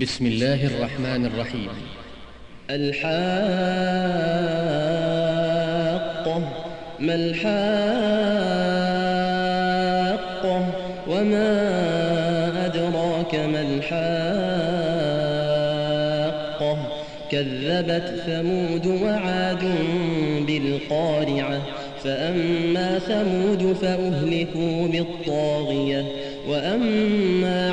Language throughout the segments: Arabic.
بسم الله الرحمن الرحيم. الحاقة ما الحاقة وما أدراك ما الحاقة كذبت ثمود وعاد بالقارعة فأما ثمود فأهلكوا بالطاغية وأما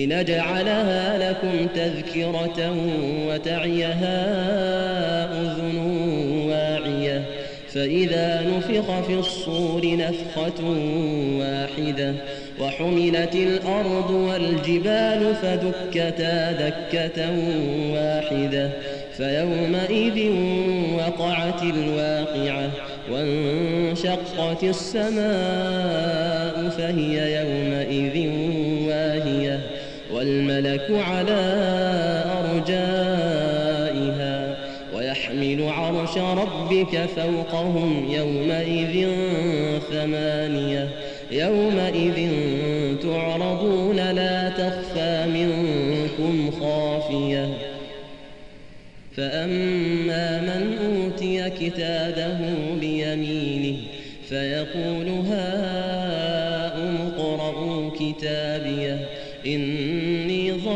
لنجعلها لكم تذكرة وتعيها أذن واعية. فإذا نفخ في الصور نفخة واحدة وحملت الأرض والجبال فدكتا دكة واحدة. فيومئذ وقعت الواقعة وانشقت السماء فهي يومئذ والملك على أرجائها ويحمل عرش ربك فوقهم يومئذ ثمانية يومئذ تعرضون لا تخفى منكم خافية فأما من أوتي كتابه بيمينه فيقول هاؤم اقرءوا كتابيه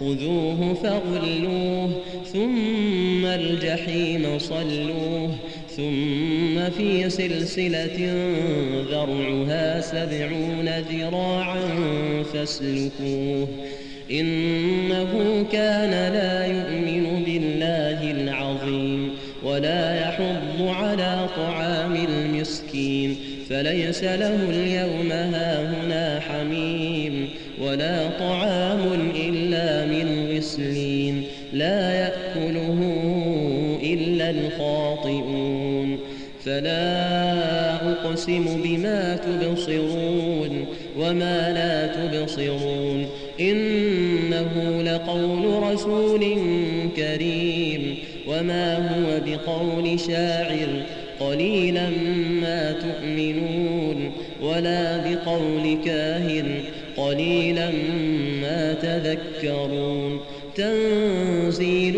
خذوه فغلوه ثم الجحيم صلوه ثم في سلسلة ذرعها سبعون ذراعا فاسلكوه. إنه كان لا يؤمن بالله العظيم ولا يحض على طعام المسكين فليس له اليوم هاهنا حميم ولا طعام إلا من غسلين لا يأكله إلا الخاطئون. فلا أقسم بما تبصرون وما لا تبصرون إنه لقول رسول كريم. وما هو بقول شاعر قليلا ما تؤمنون ولا بقول كاهن قليلا ما تذكرون تنزيل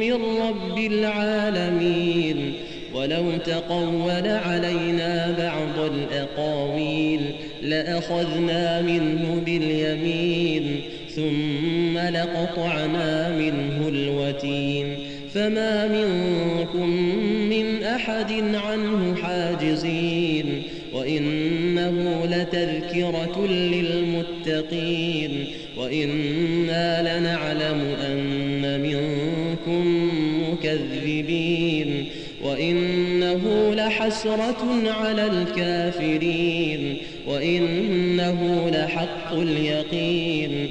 من رب العالمين ولو تقول علينا بعض الأقاويل لأخذنا منه باليمين ثم لقطعنا منه الوتين فما منكم من أحد عنه حاجزين وإنه لتذكرة للمتقين وإنا لنعلم أن منكم مكذبين وإنه لحسرة على الكافرين وإنه لحق اليقين